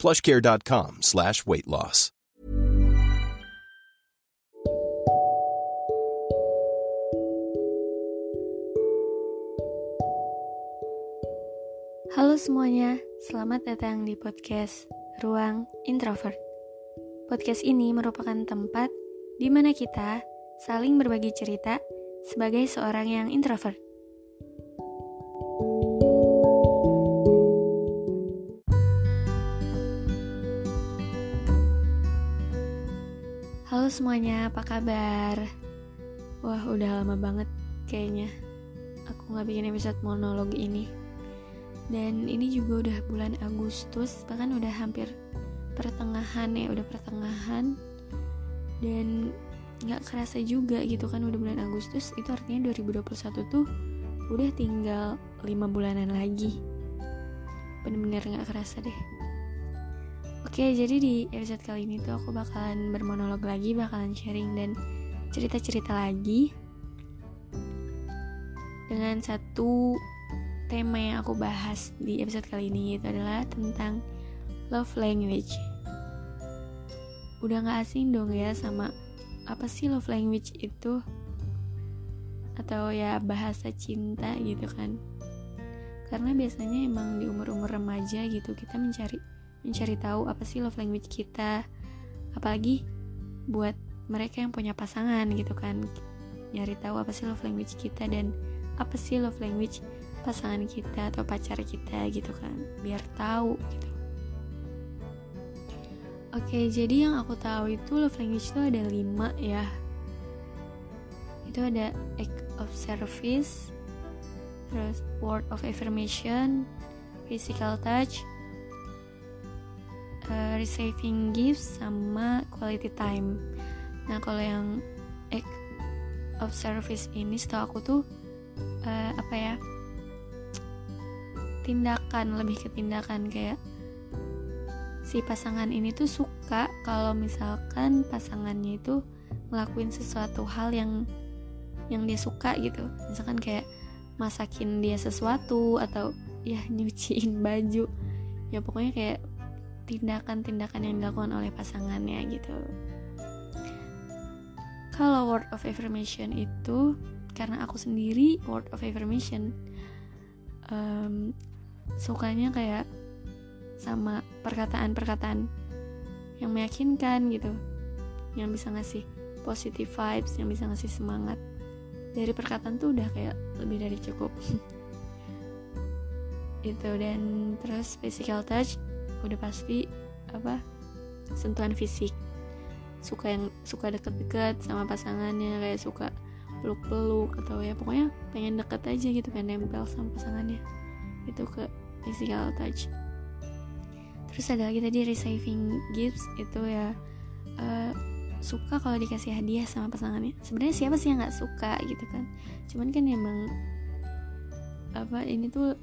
plushcare.com slash weight loss. Halo semuanya, selamat datang di podcast Ruang Introvert. Podcast ini merupakan tempat di mana kita saling berbagi cerita sebagai seorang yang introvert. Halo semuanya, apa kabar? Wah, udah lama banget kayaknya aku nggak bikin episode monolog ini. Dan ini juga udah bulan Agustus, bahkan udah hampir pertengahan ya, udah pertengahan. Dan nggak kerasa juga gitu kan udah bulan Agustus, itu artinya 2021 tuh udah tinggal 5 bulanan lagi. Bener-bener nggak kerasa deh. Oke, jadi di episode kali ini tuh aku bakalan bermonolog lagi, bakalan sharing dan cerita-cerita lagi dengan satu tema yang aku bahas di episode kali ini itu adalah tentang love language. Udah gak asing dong ya sama apa sih love language itu? Atau ya bahasa cinta gitu kan? Karena biasanya emang di umur-umur remaja gitu kita mencari mencari tahu apa sih love language kita. Apalagi buat mereka yang punya pasangan gitu kan. Nyari tahu apa sih love language kita dan apa sih love language pasangan kita atau pacar kita gitu kan. Biar tahu gitu. Oke jadi yang aku tahu itu love language itu ada lima ya. Itu ada act of service terus word of affirmation physical touch uh, receiving gifts sama quality time. Nah kalau yang act of service ini setahu aku tuh uh, apa ya tindakan lebih ke tindakan. Kayak si pasangan ini tuh suka kalau misalkan pasangannya itu ngelakuin sesuatu hal yang yang dia suka gitu. Misalkan kayak masakin dia sesuatu atau ya nyuciin baju. Ya pokoknya kayak tindakan-tindakan yang dilakukan oleh pasangannya gitu. Kalau word of affirmation itu karena aku sendiri word of affirmation um, sukanya kayak sama perkataan-perkataan yang meyakinkan gitu, yang bisa ngasih positive vibes, yang bisa ngasih semangat. Dari perkataan tuh udah kayak lebih dari cukup. itu dan terus physical touch udah pasti apa sentuhan fisik. Suka yang suka deket-deket sama pasangannya kayak suka peluk-peluk atau ya pokoknya pengen deket aja gitu kan nempel sama pasangannya. Itu ke physical touch. Terus ada lagi tadi receiving gifts. Itu ya uh, suka kalau dikasih hadiah sama pasangannya. Sebenarnya siapa sih yang nggak suka gitu kan? Cuman kan emang apa ini tuh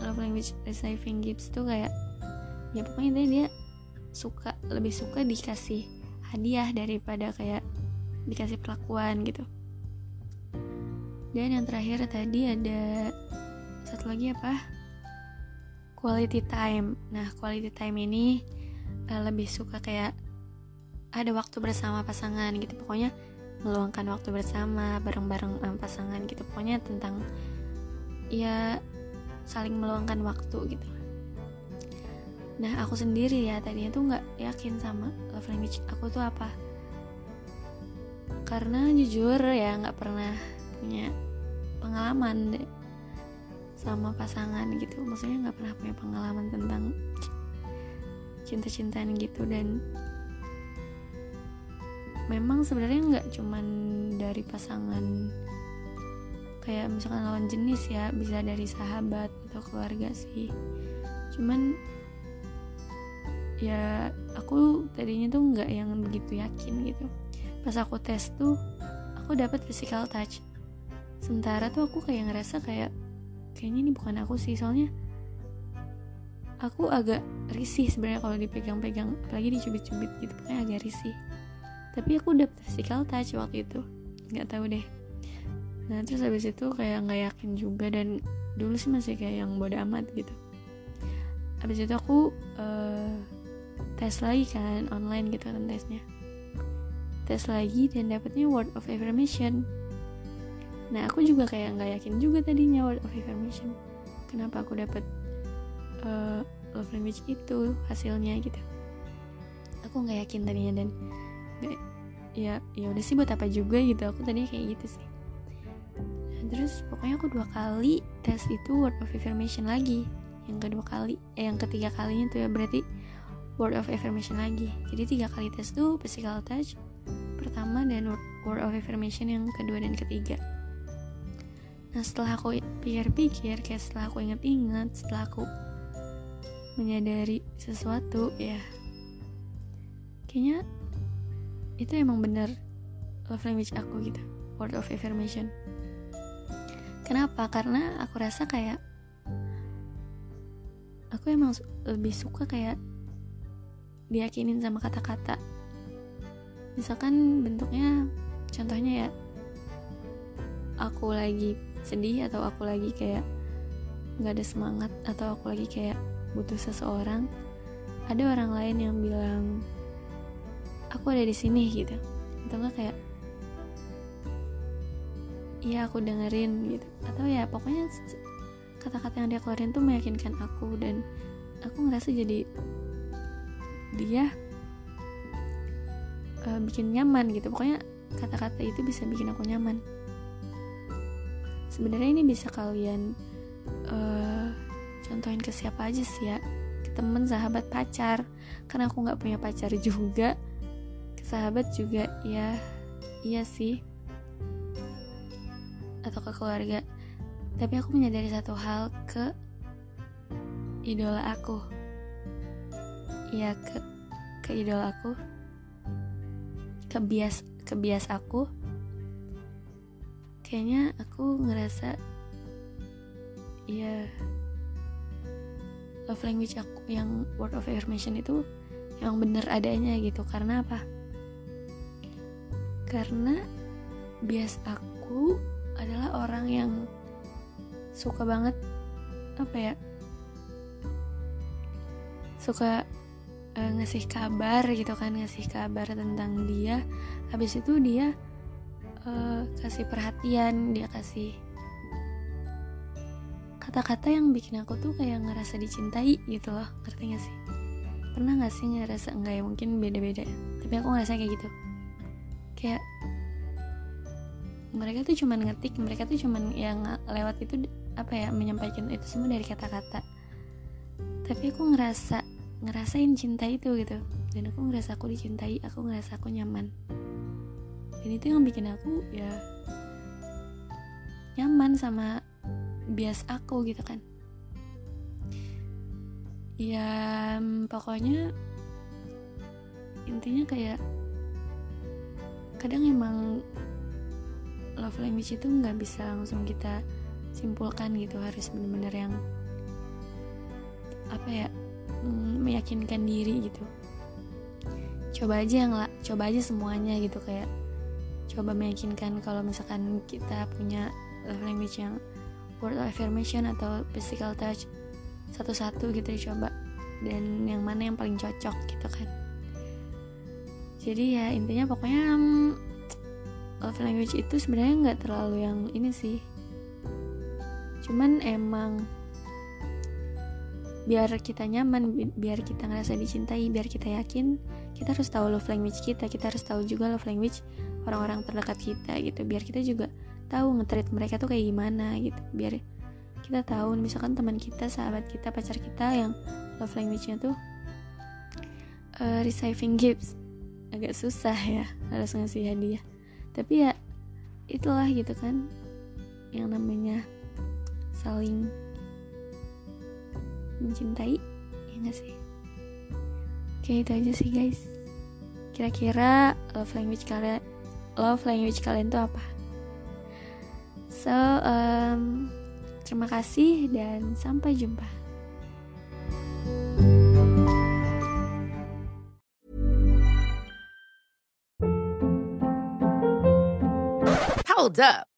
love language receiving gifts tuh kayak ya pokoknya intinya dia suka lebih suka dikasih hadiah daripada kayak dikasih perlakuan gitu. Dan yang terakhir tadi ada satu lagi apa? Quality time. Nah quality time ini uh, lebih suka kayak ada waktu bersama pasangan gitu. Pokoknya meluangkan waktu bersama bareng-bareng sama pasangan gitu. Pokoknya tentang ya saling meluangkan waktu gitu Nah aku sendiri ya tadinya tuh nggak yakin sama love language aku tuh apa. Karena jujur ya nggak pernah punya pengalaman deh sama pasangan gitu. Maksudnya nggak pernah punya pengalaman tentang cinta-cintaan gitu. Dan memang sebenarnya nggak cuman dari pasangan kayak misalkan lawan jenis ya bisa dari sahabat atau keluarga sih. Cuman ya aku tadinya tuh nggak yang begitu yakin gitu. Pas aku tes tuh aku dapat physical touch. Sementara tuh aku kayak ngerasa kayak kayaknya ini bukan aku sih soalnya aku agak risih sebenarnya kalau dipegang-pegang apalagi dicubit-cubit gitu kayak agak risih. Tapi aku dapet physical touch waktu itu nggak tahu deh. Nah terus habis itu kayak nggak yakin juga dan dulu sih masih kayak yang bodoh amat gitu. Habis itu aku uh, tes lagi kan online gitu kan tesnya. Tes lagi dan dapetnya word of affirmation. Nah aku juga kayak nggak yakin juga tadinya word of affirmation. Kenapa aku dapet uh, love language itu hasilnya gitu. Aku nggak yakin tadinya dan gak, ya ya udah sih buat apa juga gitu. Aku tadinya kayak gitu sih. Nah, terus pokoknya aku dua kali tes itu word of affirmation lagi. Yang kedua kali eh yang ketiga kalinya tuh ya berarti word of affirmation lagi. Jadi tiga kali tes tuh physical touch pertama dan word of affirmation yang kedua dan ketiga. Nah setelah aku pikir-pikir kayak setelah aku inget-inget setelah aku menyadari sesuatu ya kayaknya itu emang bener love language aku gitu word of affirmation. Kenapa? Karena aku rasa kayak aku emang lebih suka kayak diyakinin sama kata-kata. Misalkan bentuknya contohnya ya aku lagi sedih atau aku lagi kayak nggak ada semangat atau aku lagi kayak butuh seseorang ada orang lain yang bilang aku ada di sini gitu. Atau enggak kayak iya aku dengerin gitu. Atau ya pokoknya kata-kata yang dia keluarin tuh meyakinkan aku dan aku ngerasa jadi dia uh, bikin nyaman gitu. Pokoknya kata-kata itu bisa bikin aku nyaman. Sebenarnya ini bisa kalian uh, contohin ke siapa aja sih ya? Ke temen sahabat pacar. Karena aku nggak punya pacar juga. Sahabat juga ya iya sih. Atau ke keluarga. Tapi aku menyadari satu hal ke idola aku iya ke ke idola aku. Ke bias ke bias aku. Kayaknya aku ngerasa ya love language aku yang word of affirmation itu yang bener adanya gitu. Karena apa? Karena bias aku adalah orang yang suka banget apa ya suka uh, ngasih kabar gitu kan ngasih kabar tentang dia. Habis itu dia uh, kasih perhatian dia kasih kata-kata yang bikin aku tuh kayak ngerasa dicintai gitu loh ngerti gak sih? Pernah gak sih ngerasa enggak ya mungkin beda-beda tapi aku ngerasa kayak gitu. Kayak mereka tuh cuman ngetik mereka tuh cuman yang lewat itu apa ya menyampaikan itu semua dari kata-kata. Tapi aku ngerasa ngerasain cinta itu gitu. Dan aku ngerasa aku dicintai aku ngerasa aku nyaman. Dan itu yang bikin aku ya nyaman sama bias aku gitu kan. Ya pokoknya intinya kayak kadang emang love language itu nggak bisa langsung kita simpulkan gitu harus bener-bener yang apa ya meyakinkan diri gitu. Coba aja yang lah coba aja semuanya gitu kayak coba meyakinkan kalau misalkan kita punya love language yang word of affirmation atau physical touch satu-satu gitu coba. Dan yang mana yang paling cocok gitu kan. Jadi ya intinya pokoknya um, love language itu sebenarnya nggak terlalu yang ini sih. Cuman emang biar kita nyaman biar kita ngerasa dicintai biar kita yakin kita harus tahu love language kita kita harus tahu juga love language orang-orang terdekat kita gitu. Biar kita juga tahu ngetreat mereka tuh kayak gimana gitu. Biar kita tahu misalkan teman kita sahabat kita pacar kita yang love language-nya tuh uh, receiving gifts. Agak susah ya harus ngasih hadiah. Tapi ya itulah gitu kan yang namanya saling mencintai ya gak sih Oke itu aja sih guys. Kira-kira love language kalian love language kalian tuh apa? So um, terima kasih dan sampai jumpa. Hold up.